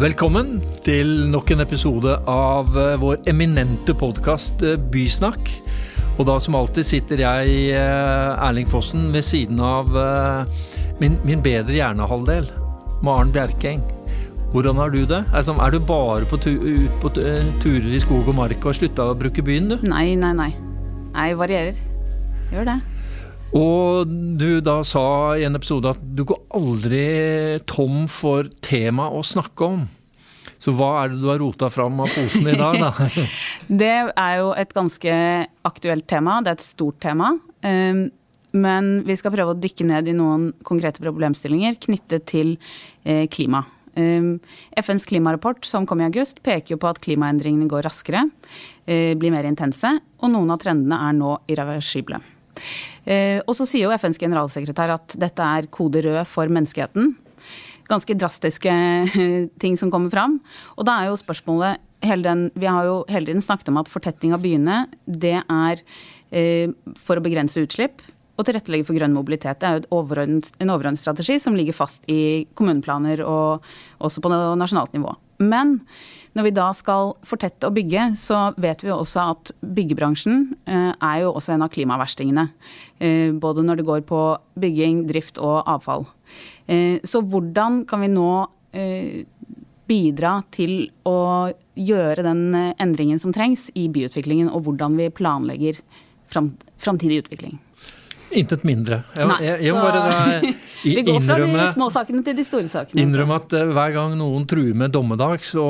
Velkommen til nok en episode av eh, vår eminente podkast eh, Bysnakk. Og da som alltid sitter jeg, eh, Erling Fossen, ved siden av min, min bedre hjernehalvdel, Maren Bjerkeng. Hvordan har du det? Altså, er du bare på tu ut på turer i skog og mark og har slutta å bruke byen, du? Nei, nei, nei. Jeg varierer. Gjør det. Og du da sa i en episode at du går aldri tom for tema å snakke om. Så hva er det du har rota fram av posen i dag, da? det er jo et ganske aktuelt tema. Det er et stort tema. Um, men vi skal prøve å dykke ned i noen konkrete problemstillinger knyttet til eh, klima. Um, FNs klimarapport som kom i august peker jo på at klimaendringene går raskere, uh, blir mer intense, og noen av trendene er nå irreversible. Uh, og så sier jo FNs generalsekretær at dette er kode rød for menneskeheten. Ganske drastiske ting som kommer fram. Og da er jo spørsmålet den, Vi har jo hele tiden snakket om at fortetting av byene, det er eh, for å begrense utslipp og tilrettelegge for grønn mobilitet. Det er jo overordnet, en overordnet strategi som ligger fast i kommuneplaner og også på nasjonalt nivå. Men når vi da skal fortette og bygge, så vet vi også at byggebransjen eh, er jo også en av klimaverstingene. Eh, både når det går på bygging, drift og avfall. Eh, så hvordan kan vi nå bidra til å gjøre den endringen som trengs i byutviklingen, og hvordan vi planlegger framtidig utvikling? Intet mindre. Jeg, Nei, jeg, jeg må bare da, Vi går fra de små sakene til de store sakene. Innrømme at uh, hver gang noen truer med dommedag, så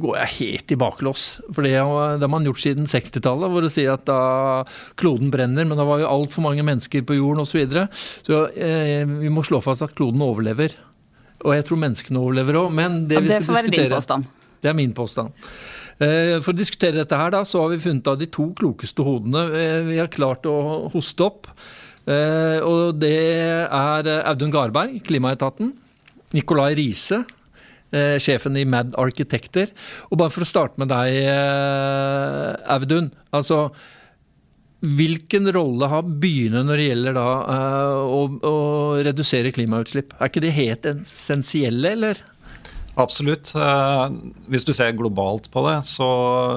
går jeg helt i baklås. For det, det har man gjort siden 60-tallet, hvor det sier at da kloden brenner, men det var jo altfor mange mennesker på jorden osv. Så, videre. så uh, vi må slå fast at kloden overlever. Og jeg tror menneskene overlever òg. Men det, ja, det diskutere... skal påstand. Det er min påstand. Eh, for å diskutere dette her, da, så har vi funnet av de to klokeste hodene eh, vi har klart å hoste opp. Eh, og det er Audun Garberg, Klimaetaten. Nicolai Riise, sjefen i Mad Arkitekter. Og bare for å starte med deg, Audun. Altså, Hvilken rolle har byene når det gjelder da, å, å redusere klimautslipp? Er ikke de helt essensielle, eller? Absolutt. Eh, hvis du ser globalt på det, så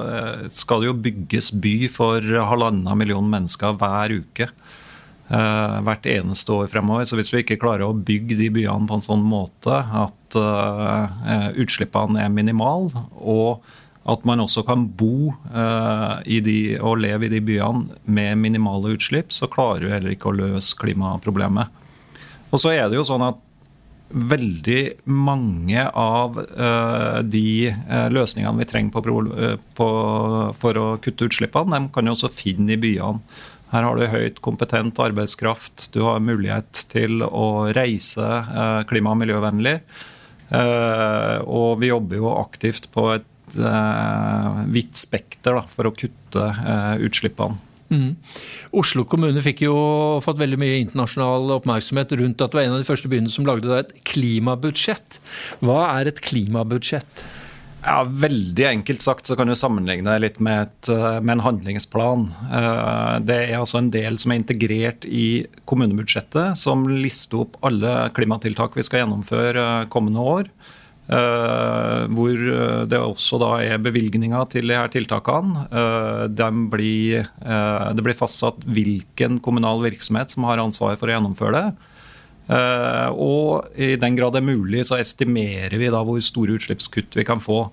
eh, skal det jo bygges by for halvannen million mennesker hver uke. Eh, hvert eneste år fremover. Så hvis vi ikke klarer å bygge de byene på en sånn måte at utslippene er minimale, og at man også kan bo de, og leve i de byene med minimale utslipp, så klarer vi heller ikke å løse klimaproblemet. Og så er det jo sånn at veldig mange av uh, de uh, løsningene vi trenger på, uh, på, for å kutte utslippene, de kan du også finne i byene. Her har du høyt kompetent arbeidskraft, du har mulighet til å reise klima- og miljøvennlig. og vi jobber jo aktivt på et vidt spekter for å kutte utslippene. Mm. Oslo kommune fikk jo fått veldig mye internasjonal oppmerksomhet rundt at det var en av de første byene som lagde et klimabudsjett. Hva er et klimabudsjett? Ja, Veldig enkelt sagt så kan du sammenligne det litt med, et, eh, med, en handlingsplan. Eh, det er altså en del som er integrert i kommunebudsjettet, som lister opp alle klimatiltak vi skal gjennomføre kommende år. Uh, hvor eh, det også da er bevilgninger til de her tiltakene. Uh, de blir, det blir fastsatt hvilken kommunal virksomhet som har ansvar for å gjennomføre det. og i den grad det er mulig, så estimerer vi da hvor store utslippskutt vi kan få.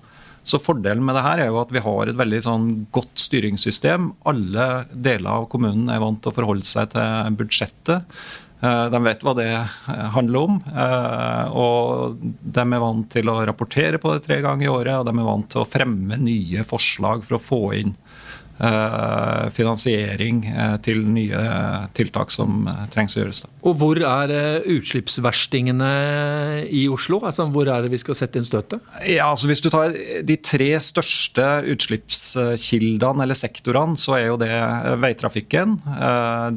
Så Fordelen med det her er jo at vi har et veldig sånn godt styringssystem. Alle deler av kommunen er vant til å forholde seg til budsjettet. Eh, de vet hva det eh, handler om. Eh, og de er vant til å rapportere på det tre ganger i året, og de er vant til å fremme nye forslag for å få inn finansiering eh, til nye tiltak som eh, trengs å gjøres. Og hvor er utslippsverstingene i Oslo? Altså, hvor er det vi skal sette inn støtet? Ja, altså Hvis du tar de tre største utslippskildene eller sektorene, så er jo det veitrafikken,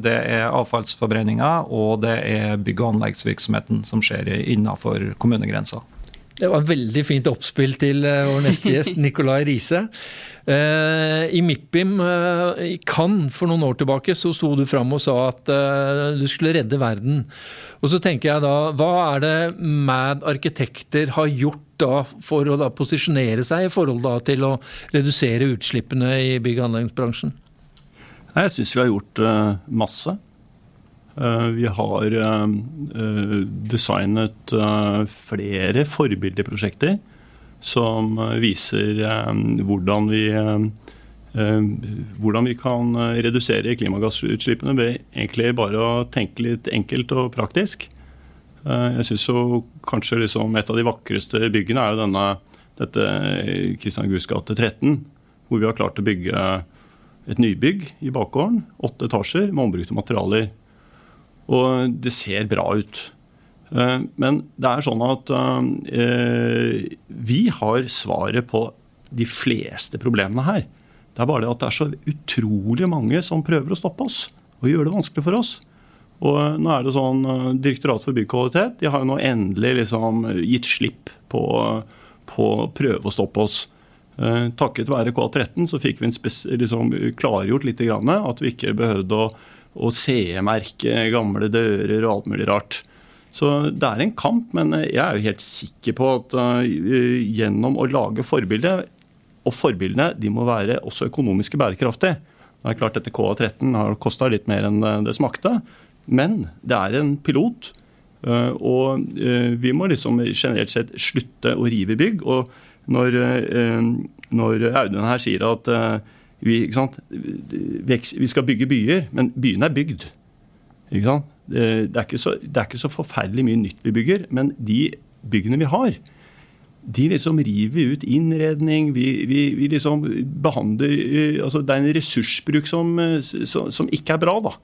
det er avfallsforbrenninga og det er bygg- og anleggsvirksomheten som skjer innafor kommunegrensa. Det var veldig fint oppspill til eh, vår neste gjest, Nicolai Riise. Eh, I MIPIM eh, i Cannes for noen år tilbake så sto du fram og sa at du skulle redde verden. Og så tenker jeg da, hva er det Mad Arkitekter har gjort da for å da posisjonere seg i forhold da til å redusere utslippene i bygg- og anleggsbransjen? Jeg syns vi har gjort masse. Uh, vi har uh, designet flere forbildeprosjekter som viser hvordan vi hvordan vi kan redusere klimagassutslippene ved egentlig bare å tenke litt enkelt og praktisk. Jeg syns kanskje liksom et av de vakreste byggene er jo denne, dette Kristian Guds gate 13, hvor vi har klart å bygge et nybygg i bakgården. Åtte etasjer med ombrukte materialer. Og det ser bra ut. Eh, men det er sånn at eh, vi har svaret på de fleste problemene her. Det er bare det at det er så utrolig mange som prøver å stoppe oss og gjøre det vanskelig for oss. Og nå er det sånn, eh, Direktoratet for byggkvalitet de har jo nå endelig liksom gitt slipp på, på å prøve å stoppe oss. Eh, takket være K13 så fikk vi liksom klargjort litt at vi ikke behøvde å, å CE-merke gamle dører og alt mulig rart. Så det er en kamp, men jeg er jo helt sikker på at uh, gjennom å lage forbilder Og forbildene de må være også økonomisk bærekraftige. Det er klart Dette KA13 har kosta litt mer enn det smakte, men det er en pilot. Uh, og vi må liksom generelt sett slutte å rive bygg. og når, eh, når Audun her sier at eh, vi, vi, skal bygge byer, men byene er bygd. Det er, så, det, er ikke så, forferdelig mye nytt vi bygger, men de byggene vi har, de liksom river ut innredning. Vi, vi, vi liksom behandler eh, altså Det er en ressursbruk som, som, som ikke er bra, da.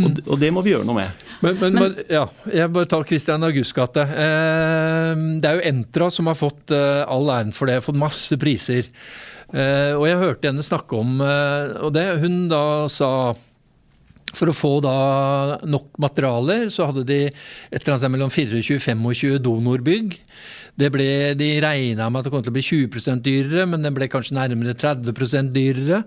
Og, mm. og, det må vi gjøre noe med. Men, men, men ja, jeg bare tar Christian Augusts gate. Eh, det er jo Entra som har fått eh, all æren for det, fått masse priser. Eh, og jeg hørte henne snakke om eh, Og det hun da sa for å få da nok materialer, så hadde de et eller annet sted mellom 24 og 25 donorbygg. Det ble, de regna med at det kom til å bli 20 dyrere, men den ble kanskje nærmere 30 dyrere.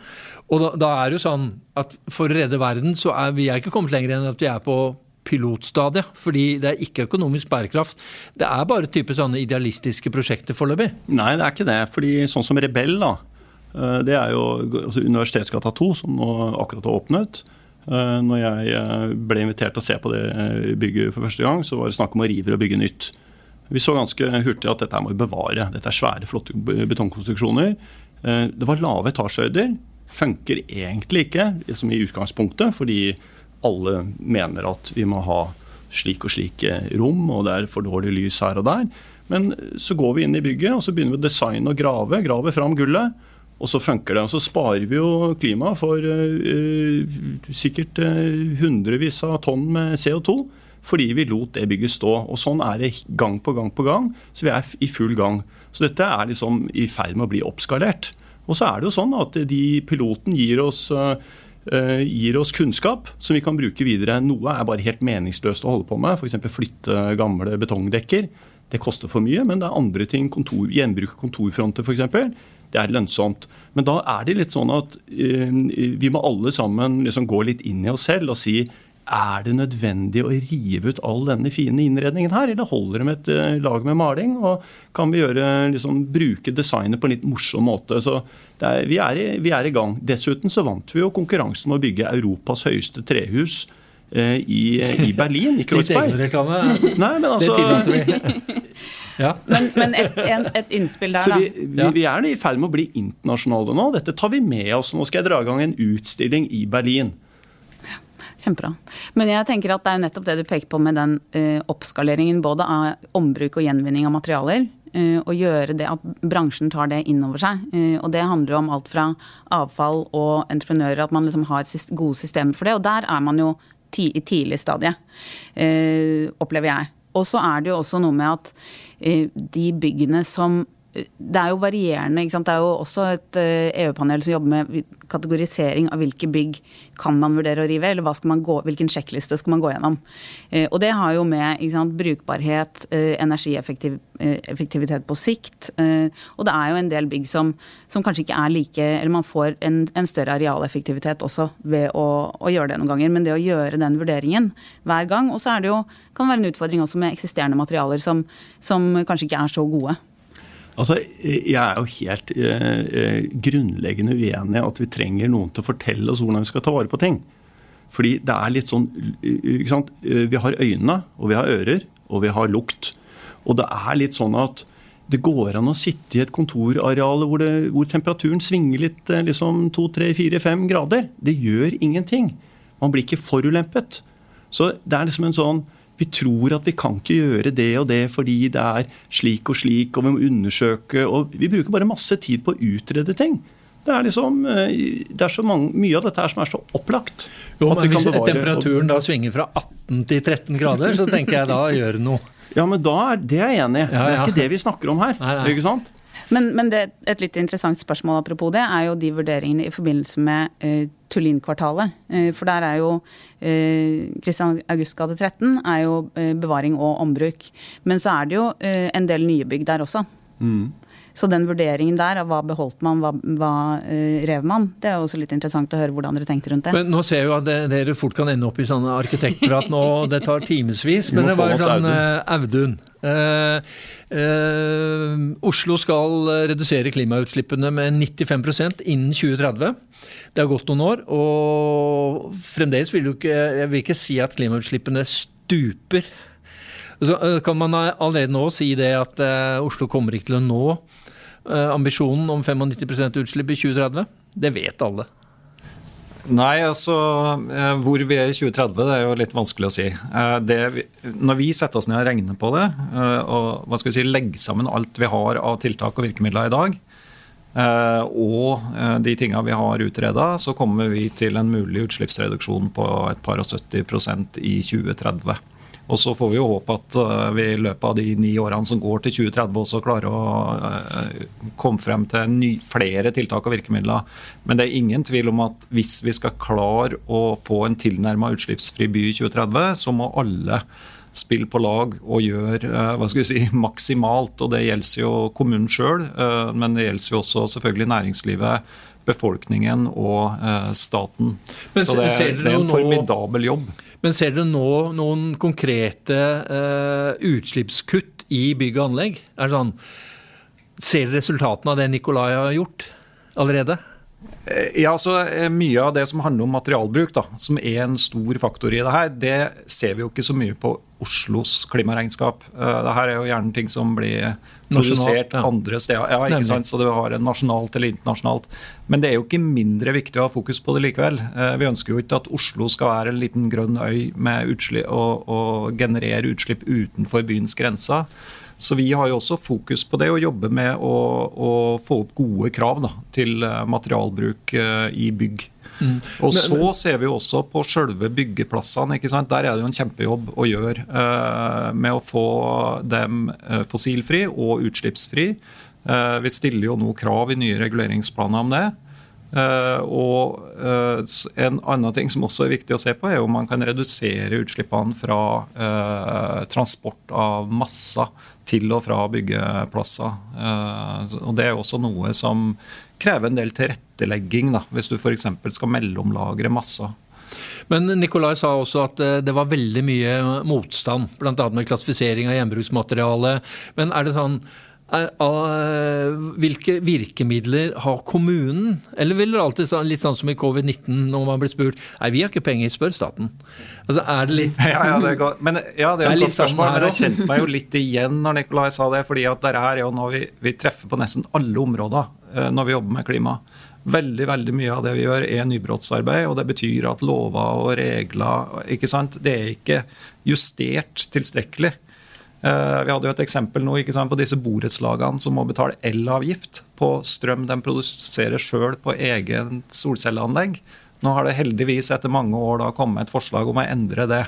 Og da, da, er det jo sånn at for å redde verden, så er vi er ikke kommet lenger enn at vi er på pilotstadiet. Fordi det er ikke økonomisk bærekraft. Det er bare type sånne idealistiske prosjekter foreløpig. Nei, det er ikke det. fordi sånn som Rebell, da. Eh, det er jo altså Universitetsgata 2, som nå akkurat har åpnet. Eh, når jeg eh, ble invitert til å se på det eh, bygget for første gang, så var det snakk om å rive og bygge nytt. Vi så ganske hurtig at dette må vi bevare. Dette er svære, flotte betongkonstruksjoner. Det var lave etasjehøyder. Funker egentlig ikke som i utgangspunktet, fordi alle mener at vi må ha slik og slik rom, og det er for dårlig lys her og der. Men så går vi inn i bygget og så begynner vi å designe og grave. Grave fram gullet. Og så funker det. Og så sparer vi jo klimaet for uh, sikkert uh, hundrevis av tonn med CO2 fordi vi lot det bygget stå. Og Sånn er det gang på gang på gang. Så vi er i full gang. Så dette er liksom i ferd med å bli oppskalert. Og så er det jo sånn at de piloten gir oss, uh, gir oss kunnskap som vi kan bruke videre. Noe er bare helt meningsløst å holde på med, f.eks. flytte gamle betongdekker. Det koster for mye, men det er andre ting. Kontor, gjenbruk kontorfronter f.eks det er lønnsomt. Men da er det litt sånn at uh, vi må alle sammen liksom gå litt inn i oss selv og si er det nødvendig å rive ut all denne fine innredningen her, eller holder det med et uh, lag med maling? Og kan vi gjøre, liksom, bruke designet på en litt morsom måte? Så er, vi, er i, vi, er i, gang. Dessuten så vant vi jo konkurransen med å bygge Europas høyeste trehus Eh, i, i, Berlin, i Kreuzberg. Litt egenreklame. Nei, men altså. Ja. Men, men et, en, et, innspill der, da. Vi, vi, vi, er i ferd med å bli internasjonale nå. Dette tar vi med oss. Nå skal jeg dra i gang en utstilling i Berlin. Kjempebra. Men jeg tenker at det er nettopp det du peker på med den uh, oppskaleringen både av ombruk og gjenvinning av materialer. Uh, og gjøre det at bransjen tar det inn over seg. Uh, og det handler om alt fra avfall og entreprenører, at man liksom har gode systemer for det. Og der er man jo ti i tidlig stadie, opplever jeg. Og så er det jo også noe med at Eh, de byggene som det er jo varierende. Det er jo også et EU-panel eh, e som jobber med kategorisering av hvilke bygg kan man vurdere å rive, eller gå, hvilken sjekkliste skal man gå gjennom. Eh, og det har jo med sant, brukbarhet, energieffektivitet på sikt. Og det er jo en del bygg som, som kanskje ikke er like Eller man får en, en større arealeffektivitet også ved å, å, gjøre det noen ganger. Men det å gjøre den vurderingen hver gang. Og så er det jo, kan det være en utfordring også med eksisterende materialer som, som kanskje ikke er så gode. Altså, Jeg er jo helt eh, grunnleggende uenig i at vi trenger noen til å fortelle oss hvordan vi skal ta vare på ting. Fordi det er litt sånn ikke sant? Vi har øyne, og vi har ører, og vi har lukt. Og det er litt sånn at det går an å sitte i et kontorareal hvor, hvor temperaturen svinger litt liksom to, tre, fire, fem grader. Det gjør ingenting. Man blir ikke forulempet. Så det er liksom en sånn vi tror at vi kan ikke gjøre det og det fordi det er slik og slik, og vi må undersøke og Vi bruker bare masse tid på å utrede ting. Det er liksom, eh, det er så mange, mye av dette her som er så opplagt. Jo, men Hvis temperaturen da svinger fra 18 til 13 grader, så tenker jeg da gjør det noe. Ja, men da er det jeg enig i. Ja, ja. Det er ikke det vi snakker om her. Nei, nei. ikke sant? Men, men det, et litt interessant spørsmål apropos det, er jo de vurderingene i forbindelse med uh, Tullinkvartalet. Uh, for der er jo Kristian uh, August gate 13 er jo uh, bevaring og ombruk. Men så er det jo en del nye bygg der også. Mm. Så den vurderingen der av hva beholdt man, hva, hva uh, rev man, det er også litt interessant å høre hvordan dere tenkte rundt det. Men Nå ser jeg jo at dere fort kan ende opp i sånne arkitektprat nå, det tar timevis. Men det var jo sånn uh, Audun. Uh, Oslo skal redusere klimautslippene med 95% innen 2030. Det har gått noen år, og fremdeles vil du ikke Jeg vil ikke si at klimautslippene stuper. Så kan man allerede nå si det at Oslo kommer ikke til å nå Eh, ambisjonen om 95% utslipp i 2030? Det vet alle. Nei, altså eh, hvor vi er i 2030, det er jo litt vanskelig å si. Eh, det, når vi setter oss ned og regner på det, og hva skal vi si, legger sammen alt vi har av tiltak og virkemidler i dag, og de tinga vi har utreda, så kommer vi til en mulig utslippsreduksjon på et par og 70% i 2030. Og så får vi jo håpe at eh, vi i løpet av de ni årene som går til 2030 også klarer å eh, komme frem til ny, flere tiltak og virkemidler. Men det er ingen tvil om at hvis vi skal klare å få en tilnærma utslippsfri by i 2030, så må alle spille på lag og gjøre eh, hva skal vi si, maksimalt. Og det gjelder jo kommunen sjøl, men det gjelder jo også selvfølgelig næringslivet befolkningen og staten. Men, så det, det er en formidabel jobb. Men ser dere nå noen konkrete uh, utslippskutt i bygg og anlegg? Er det sånn, ser dere resultatene av det Nikolai har gjort allerede? Eh, ja, altså eh, Mye av det som handler om materialbruk, da, som er en stor faktor i det her, det ser vi jo ikke så mye på Oslos klimaregnskap. Uh, det her er jo gjerne ting som blir produsert ja. andre steder. Ja, ikke sant? Så du har en nasjonalt eller internasjonalt. Men det er jo ikke mindre viktig å ha fokus på det likevel. Uh, vi ønsker jo ikke at Oslo skal være en liten grønn øy med utslipp, og, og generere utslipp utenfor byens grenser. Så vi har jo også fokus på det, og jobber med å, å få opp gode krav da, til eh, materialbruk uh, i bygg. Mm. Og men, så ser vi jo også på selve byggeplassene. ikke sant? Der er det jo en kjempejobb å gjøre uh, med å få dem uh, fossilfri og utslippsfri. vi stiller jo nå krav i nye reguleringsplaner om det. Uh, og uh, En annen ting som også er viktig å se på, er om man kan redusere utslippene fra uh, transport av masser til og fra byggeplasser. og Det er også noe som krever en del tilrettelegging, da, hvis du f.eks. skal mellomlagre masser. Men Nikolai sa også at det var veldig mye motstand, bl.a. med klassifisering av gjenbruksmateriale. Men er det sånn er, uh, hvilke virkemidler har kommunen? Eller vil det alltid sånn, litt sånn som i covid-19, når man blir spurt Nei, vi har ikke penger, spør staten. Altså, er det litt Ja, ja, det, går, men, ja, det er, det er sånn spørsmål, men jeg kjente meg jo litt igjen når Nikolai sa det. fordi at det er jo noe vi, vi treffer på nesten alle områder uh, når vi jobber med klima. Veldig veldig mye av det vi gjør, er nybrottsarbeid. og Det betyr at lover og regler ikke sant? Det er ikke justert tilstrekkelig. Eh, vi hadde jo et eksempel nå sant, på disse borettslagene som må betale elavgift på strøm de produserer sjøl på eget solcelleanlegg. Nå har det heldigvis etter mange år da kommet et forslag om å endre det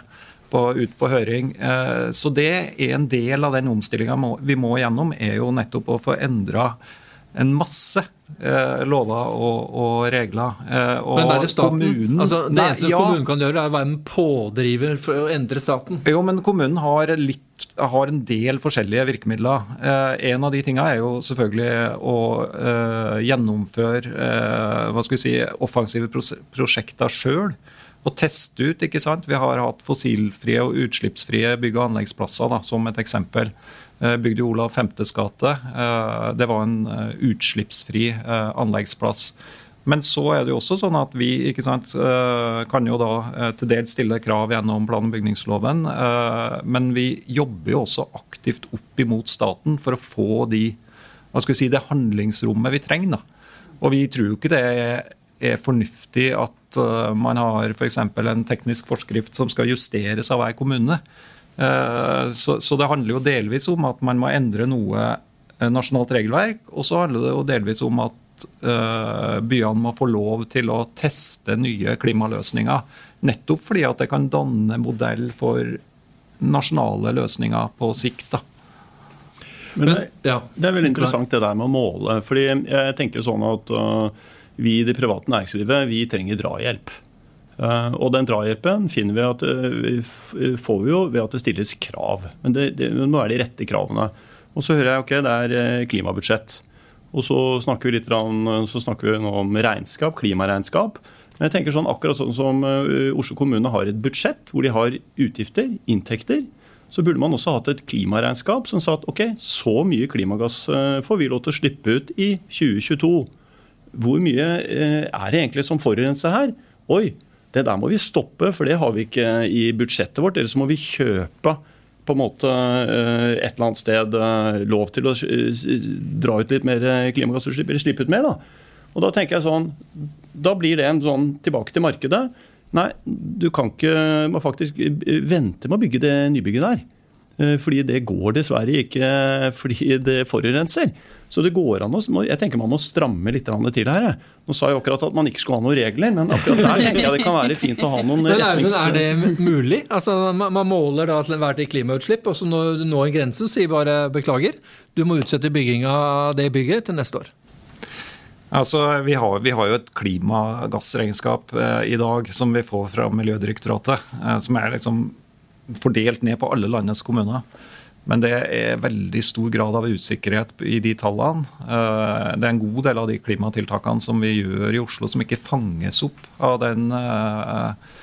på, ut på høring. Eh, så det er en del av den omstillinga vi må gjennom, er jo nettopp å få endra en masse eh, lover og, og regler. Eh, og men er det staten? Kommunen, altså, det nei, eneste ja, kommunen kan gjøre, er å være en pådriver for å endre staten? Jo, men kommunen har, litt, har en del forskjellige virkemidler. Eh, en av de tingene er jo selvfølgelig å eh, gjennomføre eh, hva skal vi si, offensive prosjekter sjøl og teste ut. ikke sant? Vi har hatt fossilfrie og utslippsfrie bygg- og anleggsplasser da, som et eksempel. Bygde Olav Femtes gate. Det var en utslippsfri anleggsplass. Men så er det jo også sånn at vi sant, kan jo da til dels stille krav gjennom plan- og bygningsloven. Men vi jobber jo også aktivt opp imot staten for å få de, si, det handlingsrommet vi trenger. da. Og vi tror jo ikke det er fornuftig at man har f.eks. en teknisk forskrift som skal justeres av hver kommune. Eh, så, så, det handler jo delvis om at man må endre noe eh, nasjonalt regelverk. Og så handler det jo delvis om at uh, byene må få lov til å teste nye klimaløsninger. Nettopp fordi at det kan danne modell for nasjonale løsninger på sikt. da. Men det, ja. det, er veldig interessant det der med å måle. fordi jeg tenker sånn at uh, vi i det private næringslivet vi trenger drahjelp. Eh, og den drahjelpen finner vi at eh, får vi jo ved at det stilles krav. Men det, det, må være de rette kravene. Og så hører jeg ok, det er eh, klimabudsjett. Og så snakker vi litt så snakker vi nå om regnskap, klimaregnskap. Men jeg tenker sånn akkurat sånn som Oslo kommune har et budsjett hvor de har utgifter, inntekter. Så burde man også hatt et klimaregnskap som sa at ok, så mye klimagass får vi lov til å slippe ut i 2022. Hvor mye er det egentlig som forurenser her? Oi, det der må vi stoppe, for det har vi ikke i budsjettet vårt. Ellers må vi kjøpe på en måte eh, et eller annet sted eh, lov til å dra ut litt mer klimagassutslipp, eller slippe ut mer. da. Og Da tenker jeg sånn, da blir det en sånn tilbake til markedet. Nei, du kan ikke må faktisk vente med å bygge det nybygget der. Eh, fordi det går dessverre ikke fordi det forurenser. Så det går an å, jeg tenker man må stramme litt til her. Nå sa jeg akkurat at man ikke skulle ha noen regler, men akkurat der tenker jeg det kan være fint å ha noen men er, men er det mulig? Altså, man måler da til enhver tid klimautslipp, og så når du når en grense, sier bare beklager, du må utsette bygginga av det bygget til neste år. Altså, vi har, vi har, jo et klimagassregnskap eh, i dag som vi får fra Miljødirektoratet. Eh, som er liksom fordelt ned på alle landets kommuner. Men det er veldig stor grad av usikkerhet i de tallene. Eh, det er en god del av de klimatiltakene som vi gjør i Oslo som ikke fanges opp av, den, eh,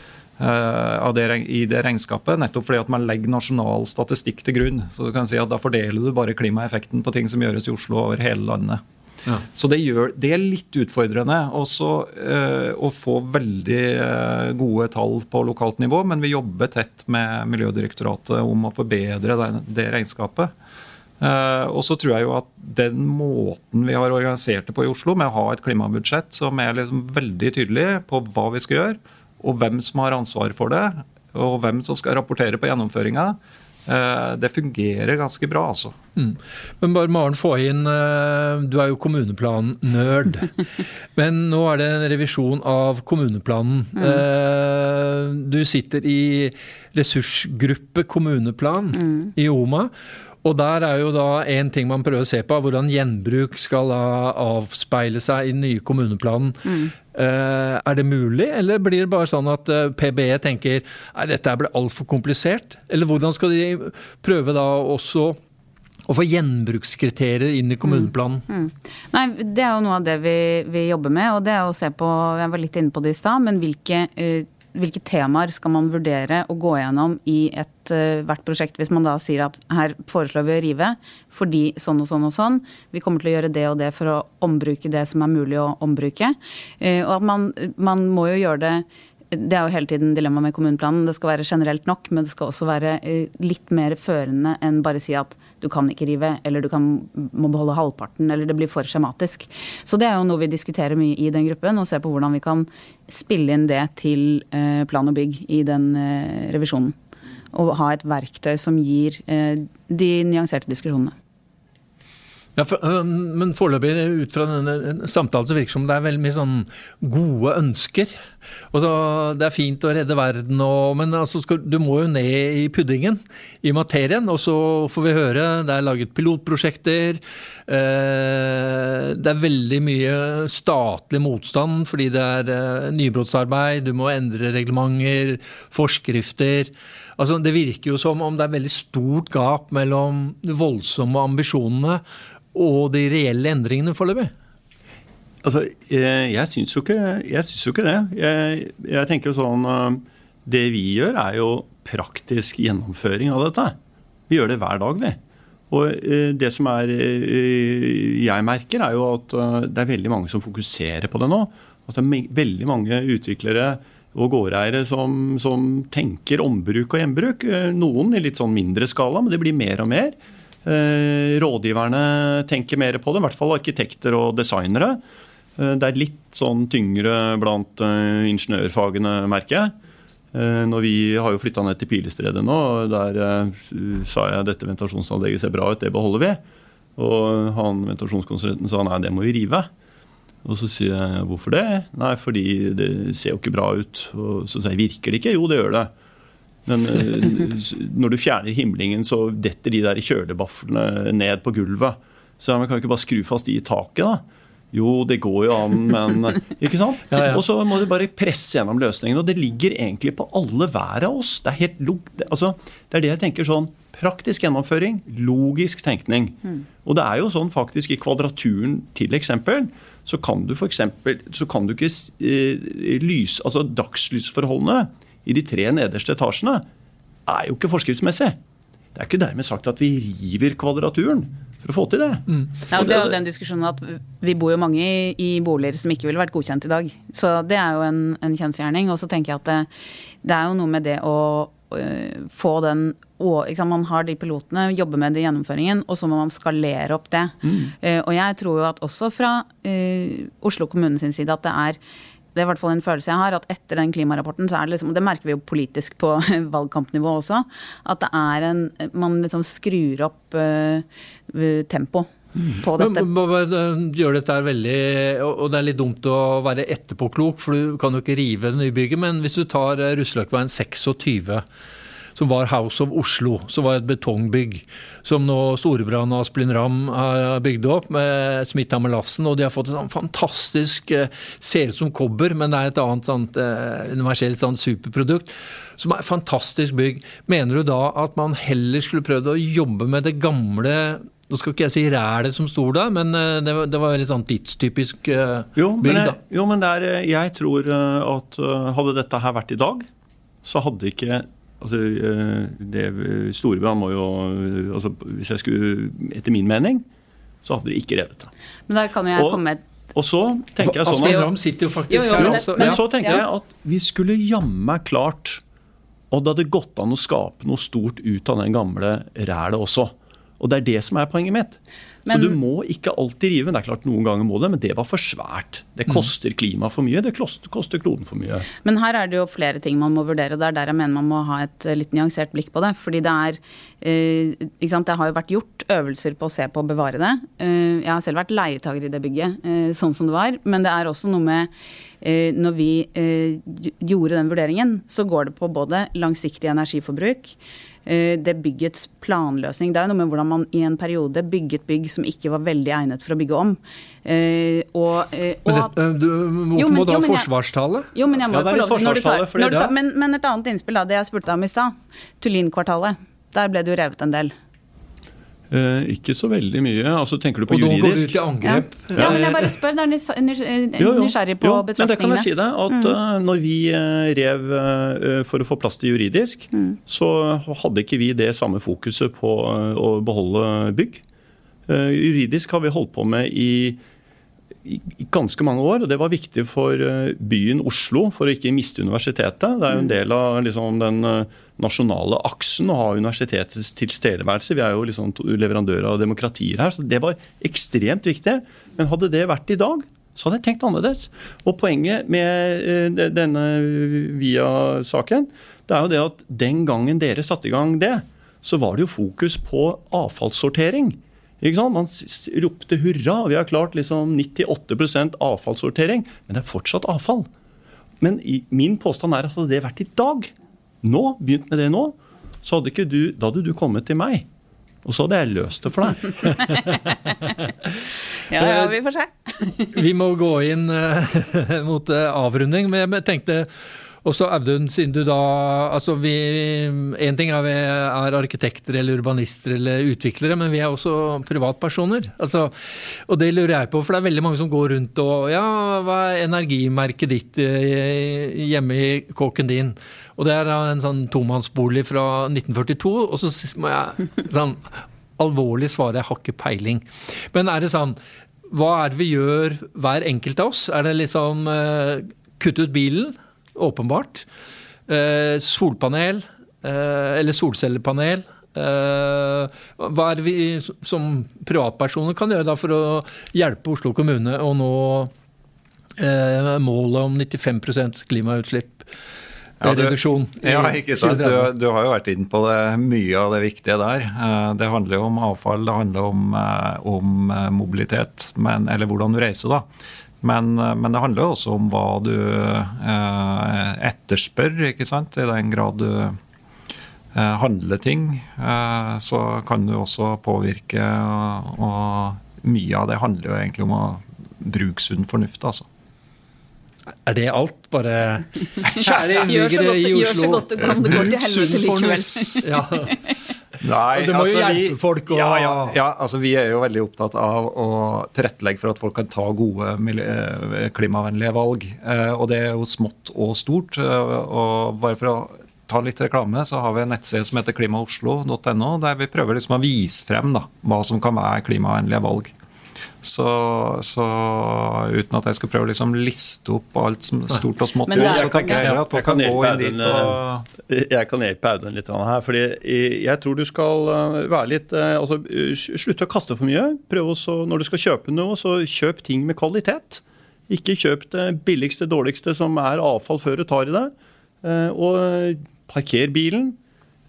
eh, det, i det regnskapet. Nettopp fordi at man legger nasjonal statistikk til grunn. Så du kan si at Da fordeler du bare klimaeffekten på ting som gjøres i Oslo over hele landet. Ja. Så det, gjør, det, er litt utfordrende også eh, å få veldig uh, gode tall på lokalt nivå, men vi jobber tett med Miljødirektoratet om å forbedre det, det regnskapet. Uh, og så tror jeg jo at den måten vi har organisert det på i Oslo, med å ha et klimabudsjett som er liksom veldig tydelig på hva vi skal gjøre, og hvem som har ansvar for det, og hvem som skal rapportere på gjennomføringa, Eh, det fungerer ganske bra, altså. Mm. Men bare Maren få inn, eh, du er jo kommuneplan-nerd. Men nå er det en revisjon av kommuneplanen. Mm. Eh, du sitter i ressursgruppe kommuneplan mm. i OMA. Og der er jo da en ting man prøver å se på, hvordan gjenbruk skal avspeile seg i den nye kommuneplanen. Mm. Uh, er det mulig, eller blir det bare sånn at eh, PBE tenker at dette blir altfor komplisert? Eller hvordan skal de prøve da også å få gjenbrukskriterier inn i kommuneplanen? Mm. Mm. Nei, Det er jo noe av det vi, vi, jobber med. og det er å se på, Jeg var litt inne på det i stad, men hvilke uh, hvilke temaer skal man vurdere å gå gjennom i et, uh, hvert prosjekt, hvis man da sier at her foreslår vi å rive fordi sånn og sånn og sånn. Vi kommer til å gjøre det og det for å ombruke det som er mulig å ombruke. Uh, og at man, man må jo gjøre det det er jo hele tiden dilemmaet med kommuneplanen. Det skal være generelt nok, men det skal også være eh, litt mer førende enn bare si at du kan ikke rive, eller du kan, må beholde halvparten, eller det blir for skjematisk. Så det er jo noe vi diskuterer mye i den gruppen, og ser på hvordan vi kan spille inn det til eh, plan og bygg i den eh, revisjonen. Og ha et verktøy som gir de nyanserte diskusjonene. Ja, for, men foreløpig, ut fra denne samtalen, så virker det som det er veldig mye sånn gode ønsker. Så, Det er fint å redde verden, og, men altså skal, du må jo ned i puddingen, i materien. Og så får vi høre det er laget pilotprosjekter. Eh, det er veldig mye statlig motstand fordi det er eh, nybrottsarbeid. Du må endre reglementer, forskrifter. Altså, det virker jo som om det er veldig stort gap mellom de voldsomme ambisjonene og de reelle endringene foreløpig? Altså, jeg, jeg syns jo, ikke det. Jeg, jeg tenker jo sånn eh, Det vi gjør, er jo praktisk gjennomføring av dette. Vi gjør det hver dag, vi. Og Det som er, jeg merker, er jo at det er veldig mange som fokuserer på det nå. Altså Veldig mange utviklere og gårdeiere som, som, tenker ombruk og gjenbruk. Noen i litt sånn mindre skala, men det blir mer og mer. Rådgiverne tenker mer på det, i hvert fall arkitekter og designere. Det er litt sånn tyngre blant ingeniørfagene, merker jeg. Eh, når vi har jo flytta ned til Pilestredet nå, der sa jeg dette ventilasjonsanlegget ser bra ut, det beholder vi. Og han ventilasjonskonsulenten sa nei, det må vi rive. Og så sier jeg hvorfor det? Nei, fordi det ser jo ikke bra ut. Og så sier jeg virker det ikke? Jo, det gjør det. Men når du fjerner himlingen, så detter de der kjølebaflene ned på gulvet. Så man kan ikke bare skru fast de i taket, da. Jo, det går jo an, men Ikke sant? Ja, ja. Og så må du bare presse gjennom løsningen. Og det ligger egentlig på alle hver av oss. Det er, helt det, altså, det, er det jeg tenker sånn Praktisk gjennomføring, logisk tenkning. Mm. Og det er jo sånn faktisk i Kvadraturen til eksempel, så kan du eksempel, så kan du ikke eh, lys, altså Dagslysforholdene i de tre nederste etasjene er jo ikke forskriftsmessig. Det er ikke dermed sagt at vi river Kvadraturen for å få til det. Mm. Ja, det er jo den diskusjonen at Vi bor jo mange i, i, boliger som ikke ville vært godkjent i dag. Så det er jo en, en kjensgjerning. Og så tenker jeg at det, det, er jo noe med det å øh, få den og, Man har de pilotene, jobber med det i gjennomføringen, og så må man skalere opp det. Mm. Uh, og jeg tror jo at også fra uh, Oslo kommune sin side at det er det er i hvert fall en følelse jeg har, at etter den klimarapporten, så er det liksom, det merker vi jo politisk på valgkampnivå også, at det er en Man liksom skrur opp uh, tempo. På dette. Men, gjør dette veldig, og Det er litt dumt å være etterpåklok, for du kan jo ikke rive nybygget. Men hvis du tar Russeløkveien 26 som var House of Oslo, som var et betongbygg. Som nå Storebrand og Asplin Ramm har bygd opp med Smithhammer Lassen. Og de har fått et sånn fantastisk eh, Ser ut som kobber, men det er et annet sånt eh, universelt sånt superprodukt. Som er et fantastisk bygg. Mener du da at man heller skulle prøvd å jobbe med det gamle nå skal ikke jeg si rælet som sto der, men eh, det var, det var veldig sånn tidstypisk jo, bygg. da. Jo, men er, jeg tror at hadde dette her vært i dag, så hadde ikke Altså, det det, Storebrand må jo altså, Hvis jeg skulle Etter min mening, så hadde de ikke revet det. Men der kan jo jeg og, komme med og så tenker jeg sånn at, sitter jo faktisk jo, jo, men, her, men så tenker jeg at vi skulle jammen meg klart Og det hadde gått an å skape noe stort ut av den gamle rælet også. Og det er det som er poenget mitt. Men, så du må ikke alltid rive. Det er klart Noen ganger må det, men det var for svært. Det mm. koster klima for mye, det koster kloden for mye. Men her er det jo flere ting man må vurdere, og det er der jeg mener man må ha et eh, litt nyansert blikk på det. Fordi det er eh, ikke sant, Det har jo vært gjort øvelser på å se på å bevare det. Eh, jeg har selv vært leietager i det bygget, eh, sånn som det var. Men det er også noe med eh, når vi eh, gjorde den vurderingen, så går det på både langsiktig energiforbruk det byggets planløsning. Det er noe med hvordan man i en periode bygget bygg som ikke var veldig egnet for å bygge om. Eh, og, eh, og men det, du, hvorfor jo, men, må du ha forsvarstale? Jo, men jeg må ja, få lov til men, men, et annet innspill, da, det jeg spurte om i stad. Tullinkvartalet. Der ble det jo revet en del. Eh, ikke så veldig mye. Altså, tenker du på juridisk? Og nå går du til angrep. Ja. ja. men jeg bare spør. Det er nysgjerrig på jo, betraktningene. Men det kan jeg si deg, at mm. uh, når vi uh, rev uh, for å få plass til juridisk, mm. så hadde ikke vi det samme fokuset på å beholde bygg. juridisk har vi holdt på med i i ganske mange år, og det var viktig for byen Oslo for å ikke miste universitetet. Det er jo en mm. del av liksom, den nasjonale aksen å ha universitetets tilstedeværelse. Vi er jo liksom leverandører av demokratier her, så det var ekstremt viktig. Men hadde det vært i dag, så hadde jeg tenkt annerledes. Og poenget med eh, denne Via-saken, det er jo det at den gangen dere satte i gang det, så var det jo fokus på avfallssortering. Man ropte hurra, vi har klart liksom 98% avfallssortering. Men det er fortsatt avfall. Men min påstand er at hadde det vært i dag, nå, begynt med det nå, så hadde ikke du, da hadde du kommet til meg. Og så hadde jeg løst det for deg. ja, ja, vi får se. vi må gå inn uh, mot uh, avrunding, men jeg tenkte og så Audun, siden du da altså vi, En ting er vi er arkitekter eller urbanister eller utviklere, men vi er også privatpersoner. Altså, og det lurer jeg på, for det er veldig mange som går rundt og Ja, hva er energimerket ditt eh, hjemme i kåken din? Og det er en sånn tomannsbolig fra 1942, og så må jeg sånn alvorlig svare jeg har ikke peiling. Men er det sånn Hva er det vi gjør, hver enkelt av oss? Er det liksom uh, kutte ut bilen? Åpenbart. Eh, solpanel. eh, eller solcellepanel. hva er det vi som privatpersoner kan gjøre da for å hjelpe Oslo kommune å nå målet om 95 klimautslipp? Ja, du, reduksjon. Ja, ikke sant. Du, du, har jo vært inne på det, mye av det viktige der. Eh, det handler jo om avfall, det handler om, eh, om eh, mobilitet, men, eller hvordan du reiser, da. Men, men, det handler jo også om hva du eh, etterspør, ikke sant. I den grad du eh, handler ting, eh, så kan du også påvirke. Og, og mye av det handler jo egentlig om å bruke sunn fornuft, altså. Er det alt? Bare kjære innbyggere i Oslo. Gjør så godt du kan, det går til helvete likevel. ja. Nei, det må altså, jo hjelpe vi, folk Og... ja, ja, ja, altså Vi er jo veldig opptatt av å tilrettelegge for at folk kan ta gode eh, klimavennlige valg. Eh, og det er jo smått og stort. Eh, og bare for å ta litt reklame, så har vi en nettside som heter klimaoslo.no, der vi prøver liksom å vise frem da, hva som kan være klimavennlige valg. Så, så, uten at jeg skal prøve å liksom liste opp alt som stort og smått, er, så tenker jeg at folk kan gå inn dit og eh, Jeg kan hjelpe Audun litt her. fordi Jeg tror du skal eh, være litt eh, altså, Slutte å kaste for mye. Prøv også, Når du skal kjøpe noe, så kjøp ting med kvalitet. Ikke kjøp det billigste, dårligste som er avfall før du tar i det. Og parker bilen.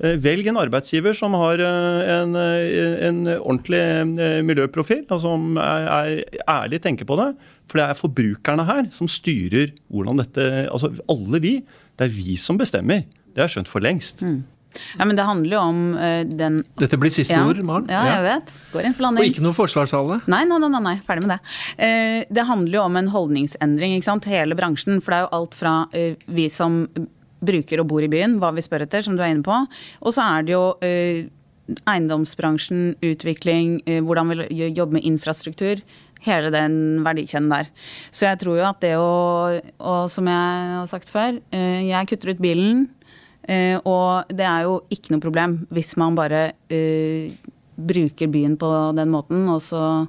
Eh, velg en arbeidsgiver som har eh, en, eh, en ordentlig miljøprofil, og som er, er, ærlig tenker på det. For det er forbrukerne her som styrer hvordan dette Altså alle vi. Det er vi som bestemmer. Det har jeg skjønt for lengst. Mm. Ja, men det handler jo om uh, den Dette blir siste ja, ord, Maren. Ja, jeg vet. Går inn for landing. Og ikke noe forsvarstale? Nei, nei, nei, nei, ferdig med det. Uh, det handler jo om en holdningsendring, ikke sant. Hele bransjen. For det er jo alt fra uh, vi som bruker og bor i byen, hva vi spør etter, som du er inne på. Og så er det jo uh, eiendomsbransjen, utvikling, uh, hvordan vi jobber med infrastruktur. Hele den verdikjeden der. Så jeg tror jo at det å Og som jeg har sagt før, uh, jeg kutter ut bilen. og det er jo ikke noe problem hvis man bare bruker byen på den måten, og så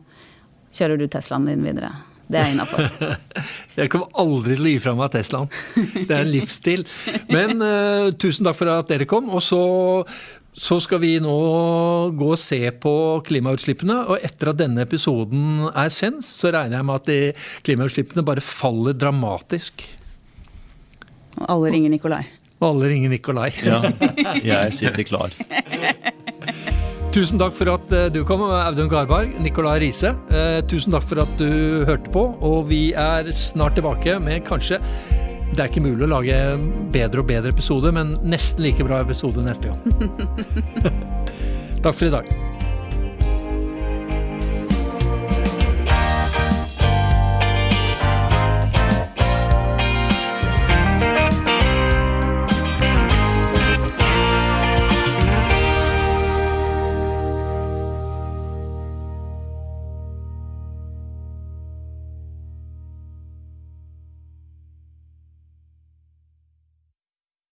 kjører du Teslaen din videre. Det er innafor. jeg kommer aldri til å gi fra meg Teslaen. Det er en livsstil. Men uh, tusen takk for at dere kom. Og så, så, skal vi nå gå og se på klimautslippene. Og etter at denne episoden er sendt, så regner jeg med at de klimautslippene bare faller dramatisk. Og alle ringer Nikolai. Og alle ringer Nikolai. ja, jeg sitter klar. Tusen takk for at eh, du kom, Audun Garberg, Nicolai Riise. Eh, tusen takk for at du hørte på, og vi er snart tilbake med kanskje det er ikke mulig å lage bedre og bedre episode, men nesten like bra episode neste gang. takk for i dag.